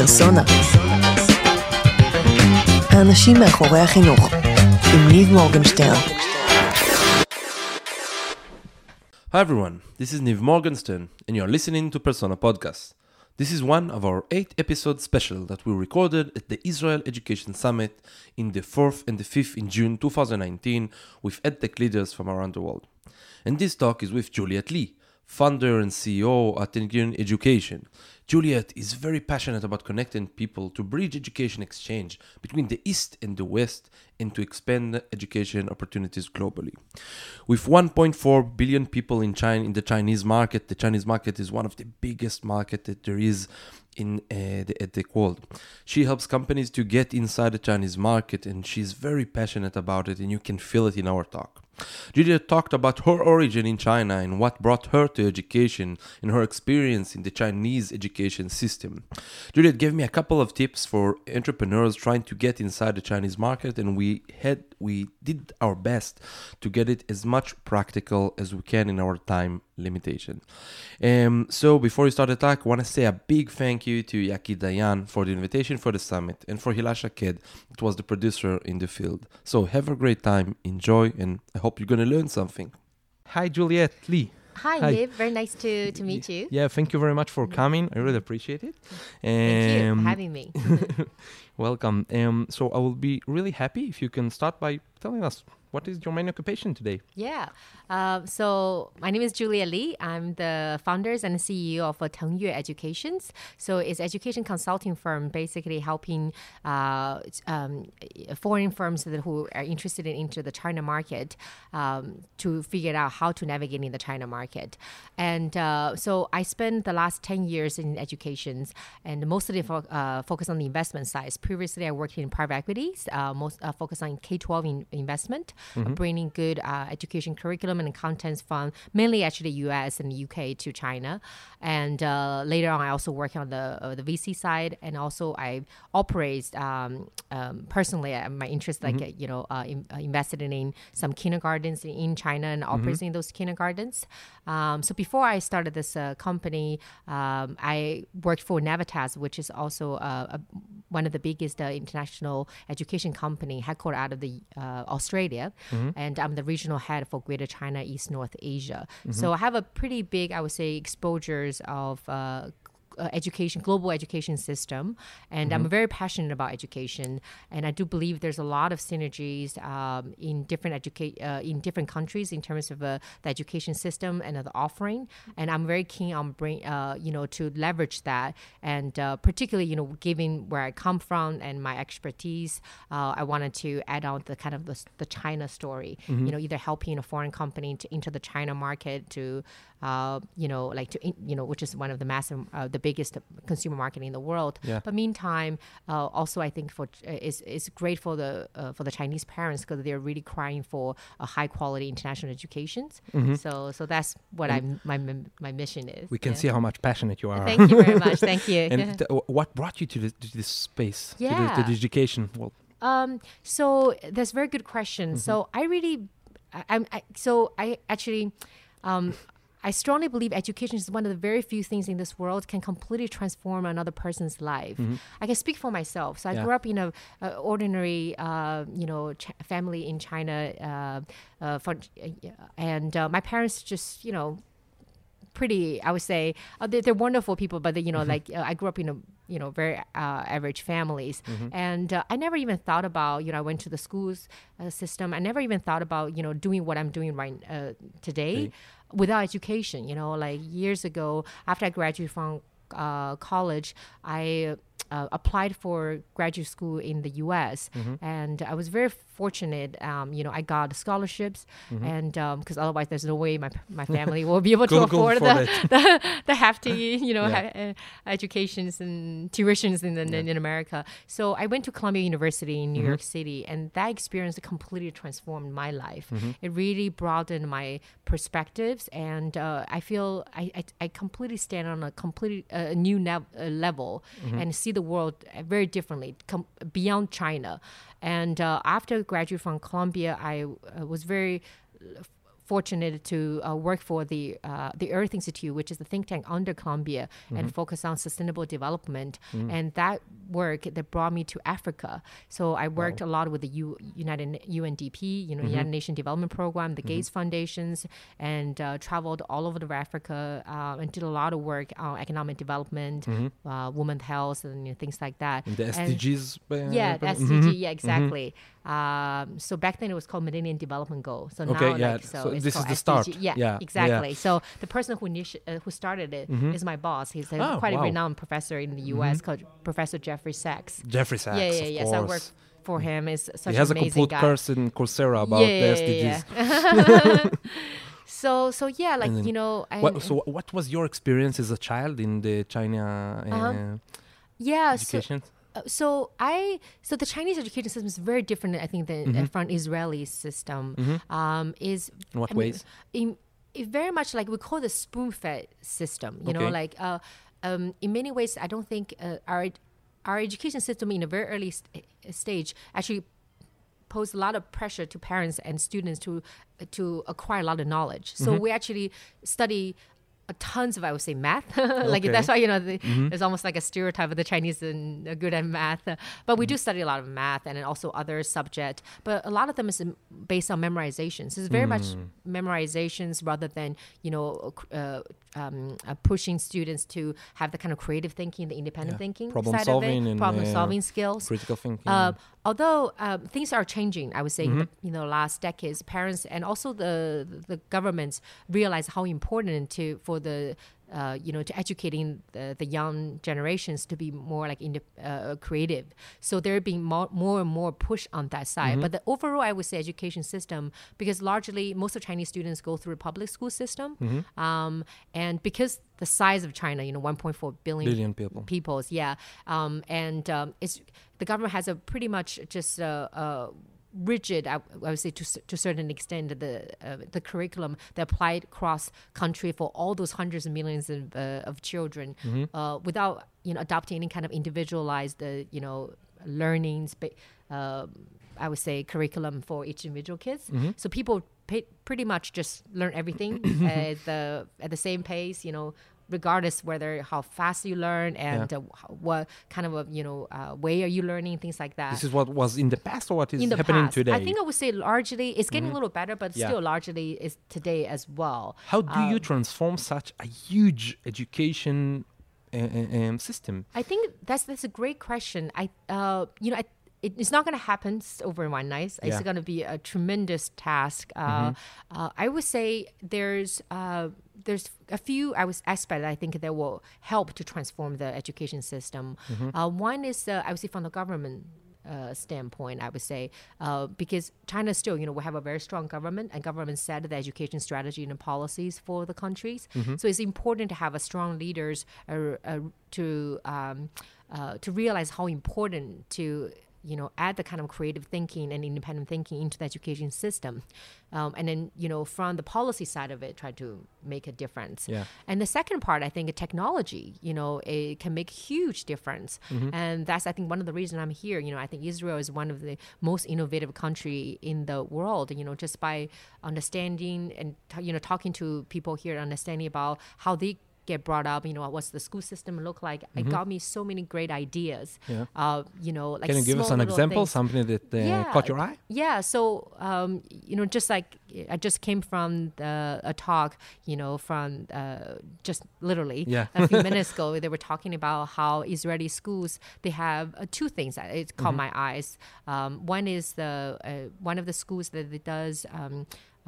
פרסונה. האנשים מאחורי החינוך, עם ניב מורגנשטיין. Hi everyone, this is Niv Morgenstern, and you're listening to Persona Podcast. This is one of our eight episode special that we recorded at the Israel Education Summit in the 4th and the 5th in June 2019 with EdTech leaders from around the world. And this talk is with Juliette Li, founder and CEO at Tengyue Education, Juliette is very passionate about connecting people to bridge education exchange between the East and the West and to expand education opportunities globally. With 1.4 billion people in China in the Chinese market, the Chinese market is one of the biggest market that there is in uh, the EdTech world. She helps companies to get inside the Chinese market and she's very passionate about it and you can feel it in our talk. Juliette talked about her origin in China and what brought her to education and her experience in the Chinese education system. Juliette gave me a couple of tips for entrepreneurs trying to get inside the Chinese market and we had we did our best to get it as much practical as we can in our time limitation. Um, so before we start the talk, I want to say a big thank you to Yaki Dayan for the invitation for the summit and for Hila Shaked, that was the producer in the field. So have a great time, enjoy, and I hope you're going to learn something. Hi, Juliette Li. Hi, Hi. Niv. Very nice to, to meet you. Yeah, thank you very much for coming. I really appreciate it. Thank you Um, for having me. Welcome. Um, so I will be really happy if you can start by telling us what is your main occupation today. yeah. Uh, so my name is Julia Lee. I'm the founders and CEO of uh, Tengyue Educations. So it's education consulting firm, basically helping uh, um, foreign firms that who are interested in into the China market um, to figure out how to navigate in the China market. And uh, so I spent the last 10 years in educations and mostly fo- uh, on the investment side. Previously, I worked in private equities, uh, most uh, focus on K-12 in- investment, uh, bringing good uh, education curriculum and contents from mainly actually U.S. and U.K. to China. And uh, later on, I also work on the uh, the VC side, and also I operate um, um, personally. Uh, my interest, like uh, you know, uh, in, uh, invested in some kindergartens in, in China and operating those kindergartens. Um, so before I started this uh, company, um, I worked for Navitas, which is also uh, a, one of the biggest uh, international education company headquartered out of the Australia, and I'm the regional head for Greater China, East North Asia. So I have a pretty big, I would say, exposures of. Uh, uh, education, global education system, and I'm very passionate about education. And I do believe there's a lot of synergies um, in different educate uh, in different countries in terms of uh, the education system and the offering. And I'm very keen on bring, uh, you know, to leverage that, and uh, particularly, you know, given where I come from and my expertise, uh, I wanted to add on the kind of the, the China story. You know, either helping a foreign company to enter the China market to uh, you know, like to, you know, which is one of the massive, uh, the biggest consumer market in the world. Yeah. But meantime, uh, also I think for uh, is is great for the uh, for the Chinese parents because they're really crying for a high quality international education. So so that's what I'm my my mission is. We can Yeah. see how much passionate you are. Thank you very much. Thank you. and th- what brought you to, this to this space, to, the, to the education? Well, Um, so that's a very good question. So I really, I, I'm, I, so I actually, um, I strongly believe education is one of the very few things in this world can completely transform another person's life. I can speak for myself. So I Yeah. grew up in a, a ordinary, uh, you know, ch- family in China, uh, uh, for, and uh, my parents just, you know, pretty i would say uh, they're, they're wonderful people but they, you know like uh, i grew up in a you know very uh, average families. And uh, i never even thought about you know i went to the schools uh, system. I never even thought about you know doing what i'm doing right uh, today without education. You know like years ago after i graduated from uh, college i uh, applied for graduate school in the U.S. and I was very fortunate. Um, you know, I got scholarships, and because otherwise, there's no way my my family will be able to afford the, the the hefty, you know, Yeah. ha- uh, educations and tuitions in, the, in America. So I went to Columbia University in New York City, and that experience completely transformed my life. It really broadened my perspectives, and uh, I feel I, I, I completely stand on a completely uh, new nev- uh, level and see the world uh, very differently, com- beyond China. And uh, after graduating from Columbia, I uh, was very fortunate to uh, work for the uh, the Earth Institute, which is the think tank under Columbia, and focus on sustainable development. And that work that brought me to Africa. So I worked a lot with the U- United UNDP, you know, United Nation Development Program, the Gates Foundations, and uh, traveled all over the Africa uh, and did a lot of work on economic development, uh, women's health, and you know, things like that. And the And- SDGs. uh, yeah, the SDG. Yeah, exactly. Um, so back then it was called Millennium Development Goal. So Okay, now, yeah, like, so, so it's this is the start. SDG. Yeah, Yeah, yeah. exactly. So the person who initi- uh, who started it is my boss. He's a, Oh, quite wow. a renowned professor in the U.S. called Professor Jeffrey Sachs. Jeffrey Sachs. yeah, yeah, yeah. So I work for him. Is such He has a an amazing complete guy. course in Coursera about yeah, the SDGs. yeah. so so yeah, like you know, I, What, so what was your experience as a child in the China uh, Uh-huh. yeah. So, education? Uh, so I so the Chinese education system is very different, I think, than uh, from Israeli system. Um, is Mm-hmm. In what I mean, ways? in, very much like we call the spoon-fed system. You know, like uh, um, in many ways, I don't think uh, our our education system in a very early st- stage actually pose a lot of pressure to parents and students to to acquire a lot of knowledge. So Mm-hmm. we actually study tons of I would say math. like Okay. that's why you know the, Mm-hmm. there's almost like a stereotype of the Chinese and are good at math. But we do Mm-hmm. study a lot of math and also other subject. But a lot of them is um, based on memorizations. It's very much Mm. memorizations rather than you know uh, um, uh, pushing students to have the kind of creative thinking, the independent Yeah. thinking Problem side solving of it, and, problem uh, solving skills. Critical thinking. Although um, things are changing, I would say, Mm-hmm. in the, you know, last decades, parents and also the the governments realize how important to for the uh, you know to educating the, the young generations to be more like inde- uh, creative. So they're being more, more and more push on that side. Mm-hmm. But the overall, I would say, education system because largely most of Chinese students go through a public school system, Mm-hmm. um, and because the size of China, you know, 1.4 billion Billion people. peoples yeah um, and um, it's the government has a pretty much just uh, uh, rigid I, I would say to, to a certain extent the uh, the curriculum that applied across country for all those hundreds of millions of, uh, of children uh, without you know adopting any kind of individualized uh, you know learning spa- uh, I would say curriculum for each individual kids. So people pretty much just learn everything at the at the same pace you know regardless whether how fast you learn and uh, what kind of a you know uh, way are you learning things like that This is what was in the past or what is happening past today? i think i would say largely it's getting a little better but Yeah. still largely is today as well How do Um, you transform such a huge education uh, uh, um, system? I think that's that's a great question. I uh, you know I, it, it's not going to happen over one night. It's Yeah. Mm-hmm. going to be a tremendous task. Uh, uh, I would say there's uh, there's a few I was aspects I think that will help to transform the education system. Mm-hmm. Uh, one is uh, I would say from the government. Uh, standpoint, I would say, uh, because China still, you know, we have a very strong government, and government set the education strategy and the policies for the countries. So it's important to have a strong leaders uh, uh, to um, uh, to realize how important to you know add the kind of creative thinking and independent thinking into the education system, um, and then you know from the policy side of it, try to make a difference. Yeah. And the second part, I think, technology, you know, it can make huge difference. And that's, I think, one of the reasons I'm here. You know, I think Israel is one of the most innovative country in the world. You know, just by understanding and you know talking to people here, understanding about how they get brought up. You know, what's the school system look like? It got me so many great ideas. Yeah. Uh, you know, like Can you give us an example, things. something that uh, Yeah. caught your eye? Yeah, so um, you know, just like I just came from the, a talk, you know, from uh, just literally Yeah. a few minutes ago, they were talking about how Israeli schools they have uh, two things that it caught Mm-hmm. my eyes. Um, one is the uh, one of the schools that it does. Um,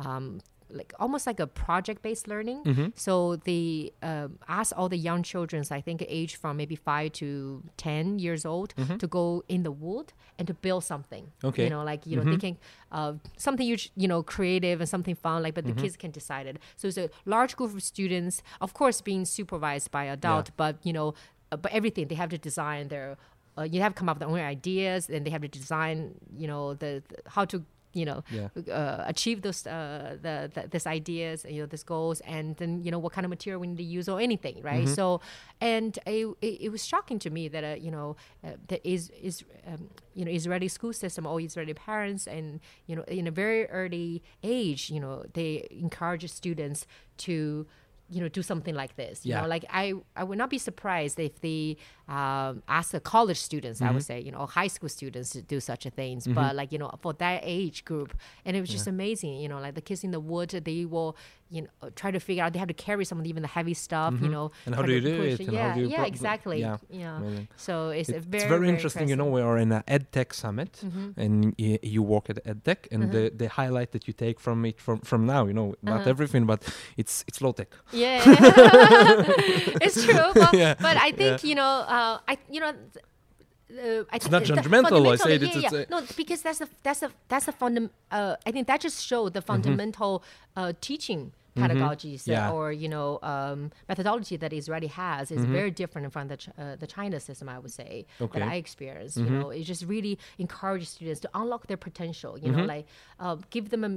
um, like almost like a project-based learning. Mm-hmm. So they um, ask all the young children, I think age from maybe five to ten years old, to go in the wood and to build something. Mm-hmm. Okay. You know, like you know, they can uh, something you you know creative and something fun. Like, but Mm-hmm. the kids can decide it. So it's a large group of students, of course, being supervised by adult, but you know, uh, but everything they have to design their. Uh, you have to come up with their own ideas, and they have to design. You know, the, the how to you know Yeah. uh, achieve those uh, the, the this ideas you know these goals and then you know what kind of material we need to use or anything right Mm-hmm. so and it, it, it was shocking to me that uh, you know uh, that is is um, you know Israeli school system or Israeli parents and you know in a very early age you know they encourage students to you know do something like this you Yeah. know like I I would not be surprised if they um, ask the college students I would say you know high school students to do such a things but like you know for that age group and it was just amazing you know like the kids in the woods, they will you know try to figure out they have to carry some of even the heavy stuff you know And how do you do push it yeah do you yeah exactly yeah. yeah, Amazing. so it's, It's very very, interesting. You know, we are in an EdTech summit, Mm-hmm. and y- you work at EdTech, and the, the highlight that you take from it from from now, you know, not Uh-huh. everything, but it's it's low tech. Yeah, it's true. But, Yeah, but I think you know, uh, I you know. Uh, I think not the- judgmental, I say yeah, it's yeah. a- no, because that's a that's a that's a fundamental. Uh, I think that just showed the fundamental uh, teaching pedagogies uh, Yeah. or you know um, methodology that Israeli has is very different from the Ch- uh, the China system. I would say Okay. that I experienced. You know, it just really encourages students to unlock their potential. You know, like uh, give them a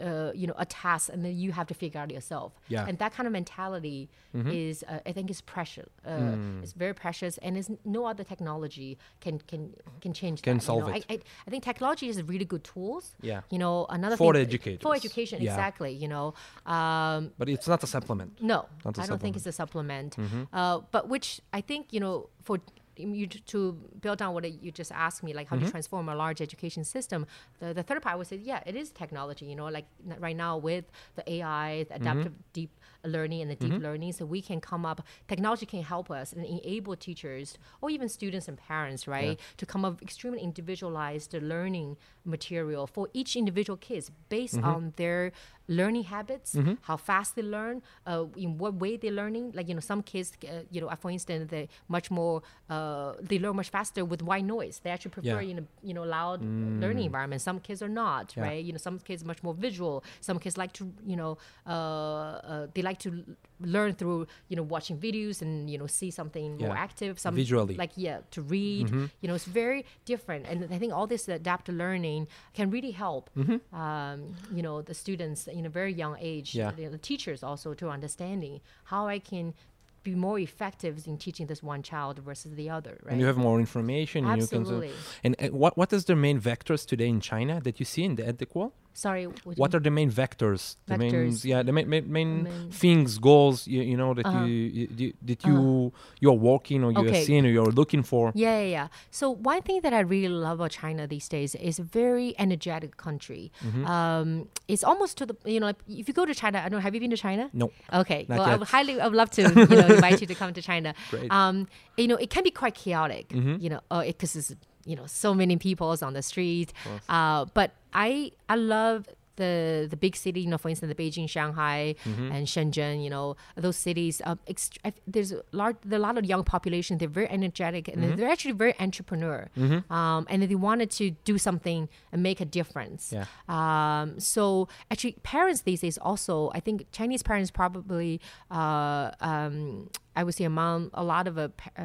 uh, you know a task and then you have to figure out yourself. Yeah. And that kind of mentality is, uh, I think, is precious. Uh, It's very precious, and is no other technology can can can change. Can that, you solve know? it. I, I, I think technology is really good tools. Yeah. You know, another For thing, educators. For education, Yeah. exactly. You know, um, But it's not a supplement. no, Not a I don't think it's a supplement. Mm-hmm. Uh, but which I think you know for you to- build on what you just asked me, like how Mm-hmm. to transform a large education system. The, the third part I would say, yeah, it is technology. You know, like right now with the AI, the Mm-hmm. adaptive deep learning, and the deep learning, so we can come up. Technology can help us and enable teachers or even students and parents, right, to come up extremely individualized learning material for each individual kids based Mm-hmm. on their learning habits, how fast they learn, uh, in what way they're learning. Like you know, some kids, uh, you know, for instance, they much more uh, they learn much faster with white noise. They actually prefer Yeah. you know you know loud learning environment. Some kids are not, Yeah. right? You know, some kids much more visual. Some kids like to you know uh, uh, they like to l- learn through you know watching videos and you know see something more active. Some Visually. like yeah to read. You know, it's very different, and I think all this adaptive learning can really help. Um, you know, the students in a very young age, Yeah. the, the teachers also to understanding how I can be more effective in teaching this one child versus the other. Right. And you have more information. And you can Absolutely. and uh, what what is the main vectors today in China that you see in the EdTech world? Sorry. What, What are the main vectors? The main, yeah, the main, main, main Main- things, goals. You, you know that Uh-huh. you, you, that you you are working or you are Okay. seeing or you are looking for. Yeah, yeah, yeah. So one thing that I really love about China these days is a very energetic country. Mm-hmm. Um, it's almost to the you know like, if you go to China, I don't know. Have you been to China? No. Okay. Not well, I would highly, I would love to you know invite you to come to China. Great. Um, you know, it can be quite chaotic. Mm-hmm. You know, because it's you know so many people on the street. Uh, but I I love. The, the big city, you know, for instance, the Beijing, Shanghai, Mm-hmm. and Shenzhen, you know, those cities. Um, ext- there's a large, there a lot of young population. They're very energetic, and Mm-hmm. they're actually very entrepreneur. Um, and they wanted to do something and make a difference. Yeah. Um, so actually, parents these days also, I think Chinese parents probably, uh, um, I would say among a lot of uh, uh,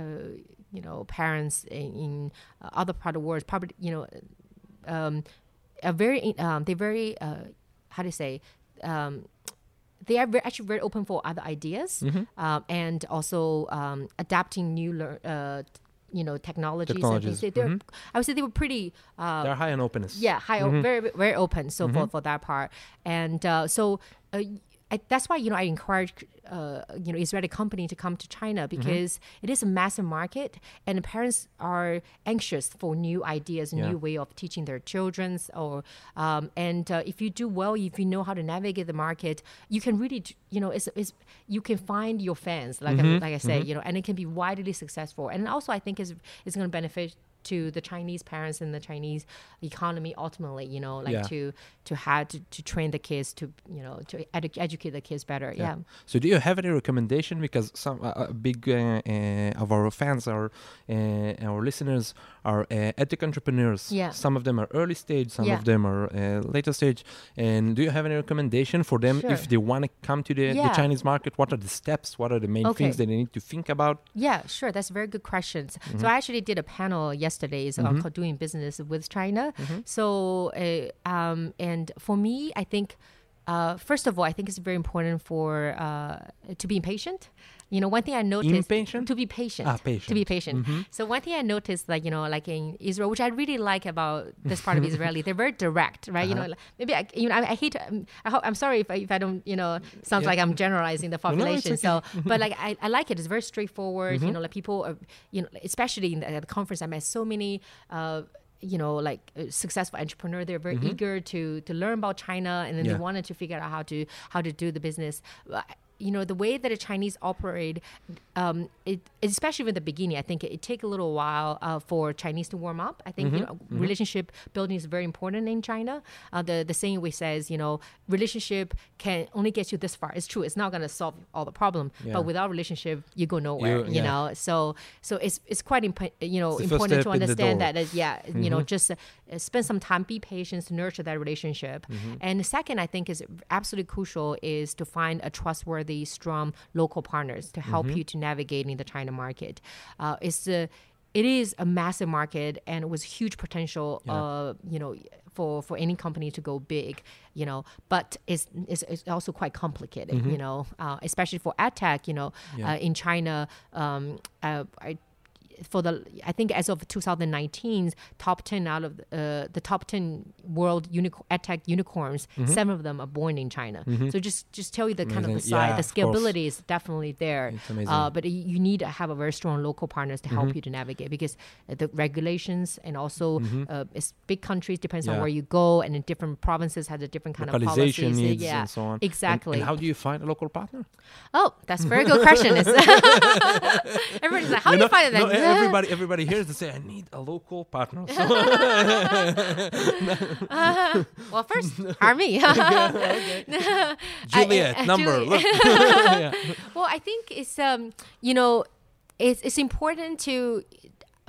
you know parents in, in uh, other part of the world, probably you know, um, are very um, they're very uh, how do you say. Um, they are very, actually very open for other ideas um, and also um, adapting new lear- uh, you know technologies, Technologies, and things. They're, I would say they were pretty uh, They're high in openness. yeah, high, o- very very open. So for, for that part, and uh, so uh, I, that's why you know I encourage uh, you know Israeli company to come to China because it is a massive market, and parents are anxious for new ideas, Yeah. new way of teaching their childrens. Or um, and uh, if you do well, if you know how to navigate the market, you can really you know it's, it's you can find your fans like I, like I say you know, and it can be widely successful. And also I think is is going to benefit to the Chinese parents and the Chinese economy ultimately, you know, like Yeah. to to have to, to train the kids to you know to edu- educate the kids better. Yeah. So do you have any recommendation? Because some uh, big uh, uh, of our fans, our uh, our listeners are uh, edtech entrepreneurs. Yeah. Some of them are early stage, some Yeah. of them are uh, later stage. And do you have any recommendation for them Sure. if they want to come to the, the Chinese market? What are the steps? What are the main Okay. things that they need to think about? Yeah, sure. That's very good questions. Mm-hmm. So I actually did a panel yesterday on called doing business with China. Mm-hmm. So uh, um, and for me, I think uh, first of all, I think it's very important for uh, to be impatient. You know, one thing I noticed Impatient? to be patient. Ah, patient. To be patient. patient. So one thing I noticed, like you know, like in Israel, which I really like about this part of Israeli, they're very direct, right? You know, like, maybe I, you know, I, I hate. Um, I hope, I'm sorry if I, if I don't, you know, sounds Yeah. like I'm generalizing the no, population. okay. So, but like I, I like it. It's very straightforward. Mm-hmm. You know, like people, are, you know, especially in the, at the conference, I met so many. Uh, you know, like uh, successful entrepreneur, they're very eager to to learn about China, and then Mm-hmm. Yeah. they wanted to figure out how to how to do the business. You know, the way that a Chinese operate, um, it, especially in the beginning, I think it, it take a little while uh, for Chinese to warm up. I think you Mm-hmm. know, relationship building is very important in China. Uh, the the saying we says, you know, relationship can only get you this far. It's true. It's not going to solve all the problem, Yeah. but without relationship, you go nowhere. You- You, yeah. know, so so it's it's quite imp- you know important to step in the understand that. uh, yeah, you know, just uh, spend some time, be patient, nurture that relationship. And the second, I think, is absolutely crucial is to find a trustworthy, strong local partners to help you to navigate in the China market. Uh, it's the it is a massive market and it was huge potential uh, you know for for any company to go big you know but it's it's, it's also quite complicated you know uh, especially for edtech you know Yeah. uh, in china um, uh, I, for the I think as of 2019, top 10 out of uh, the top 10 world tech unicorns, seven of them are born in China. So just just tell you the kind of the Amazing. size, Yeah, the scalability is definitely there. It's. Uh, but you need to have a very strong local partners to help you to navigate because uh, the regulations and also uh, it's big countries depends on where you go and in different provinces has a different kind of policies. yeah, and so on. And- exactly. And, how do you find a local partner? oh, that's a very good question. Everybody's like, how do you find no, that? e- everybody, everybody hears to say, I need a local partner. So, well, first, hire me. Juliette, I- number. Juliette. Look. yeah. well, I think it's um, you know, it's it's important to,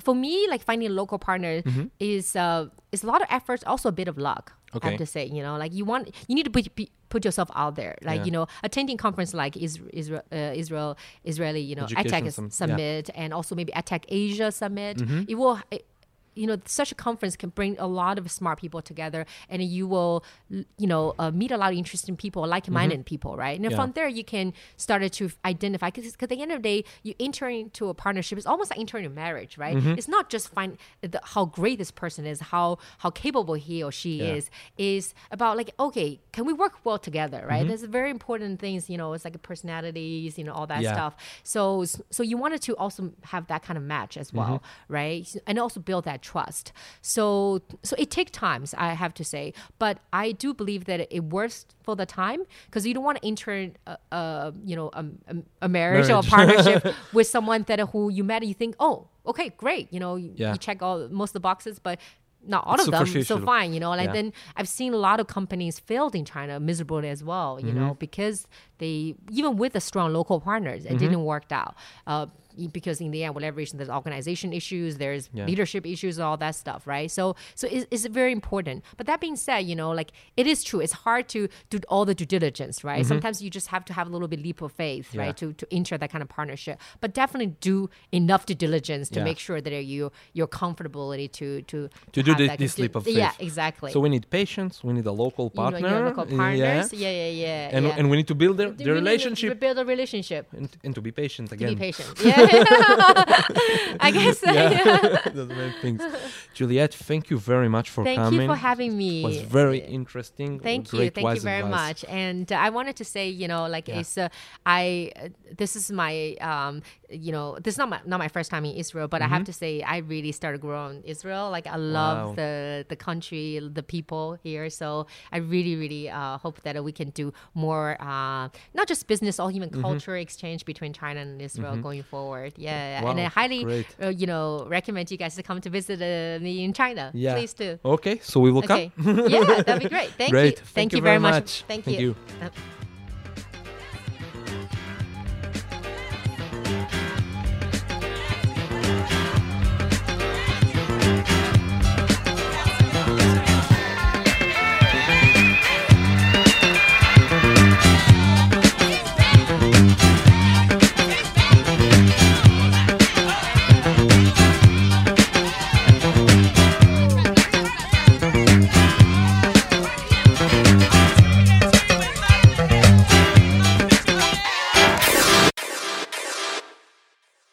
for me, like finding a local partner is uh, is a lot of efforts, also a bit of luck. okay. I have to say, you know, like you want, you need to put be- put yourself out there. Like Yeah. you know, attending conference like Israel, Israel, uh, Israel Israeli, you know, Education EdTech Sum- yeah. Summit, and also maybe EdTech Asia Summit. Mm-hmm. It will. It, you know, such a conference can bring a lot of smart people together, and you will, you know, uh, meet a lot of interesting people, like-minded people, right? And Mm-hmm. Yeah. from there, you can start to identify. Because at the end of the day, you enter into a partnership. It's almost like entering a marriage, right? Mm-hmm. It's not just find the, how great this person is, how how capable he or she Yeah. is. Is about like, okay, can we work well together, Mm-hmm. right? There's very important things, you know. It's like personalities, you know, all that Yeah. stuff. So so you wanted to also have that kind of match as well, Mm-hmm. right? And also build that trust. So so it takes times, I have to say, but I do believe that it works for the time because you don't want to enter a, a you know a, a, a marriage, or a partnership with someone that who you met and you think, oh, okay, great, you know, you, Yeah. you check all most of the boxes, but not all of them. So fine, you know. Like Yeah. then I've seen a lot of companies failed in China miserably as well, you Mm-hmm. know, because they even with the strong local partners, it Mm-hmm. didn't work out. Uh, because in the end, whatever reason, there's organization issues, there's Yeah. leadership issues, all that stuff, right? So, so it's, it's very important. But that being said, you know, like it is true. It's hard to do all the due diligence, right? Sometimes you just have to have a little bit leap of faith, Mm-hmm. Yeah. right, to to enter that kind of partnership. But definitely do enough due diligence to Yeah. make sure that you your comfortability to to To do the- this leap of faith. Yeah, exactly. So we need patience. We need a local you know, partner. local partners. Yeah. Yeah, yeah, yeah. And, and we need to build the, We the need to relationship build a relationship. and, and to be patient To again. be patient. Yeah. I guess. Yeah. Those things. Juliette, thank you very much for Thank coming. you for having me. It was very interesting. Thank you, thank you very advice. much. And uh, I wanted to say, you know, like Yeah. it's, uh, I, uh, this is my, um, you know, this is not my not my first time in Israel, but I have to say, I really started growing Israel. Like I love Mm-hmm. Wow. the the country, the people here. So I really, really uh, hope that we can do more, uh, not just business, or even Mm-hmm. culture exchange between China and Israel going forward. Yeah, and I highly, great. Uh, you know, recommend you guys to come to visit uh, me in China. Yeah. Please do. Okay, so we will Okay. come. yeah, that'd be great. Thank Great. you. Thank you very very much. much. Thank, Thank you. you. Uh,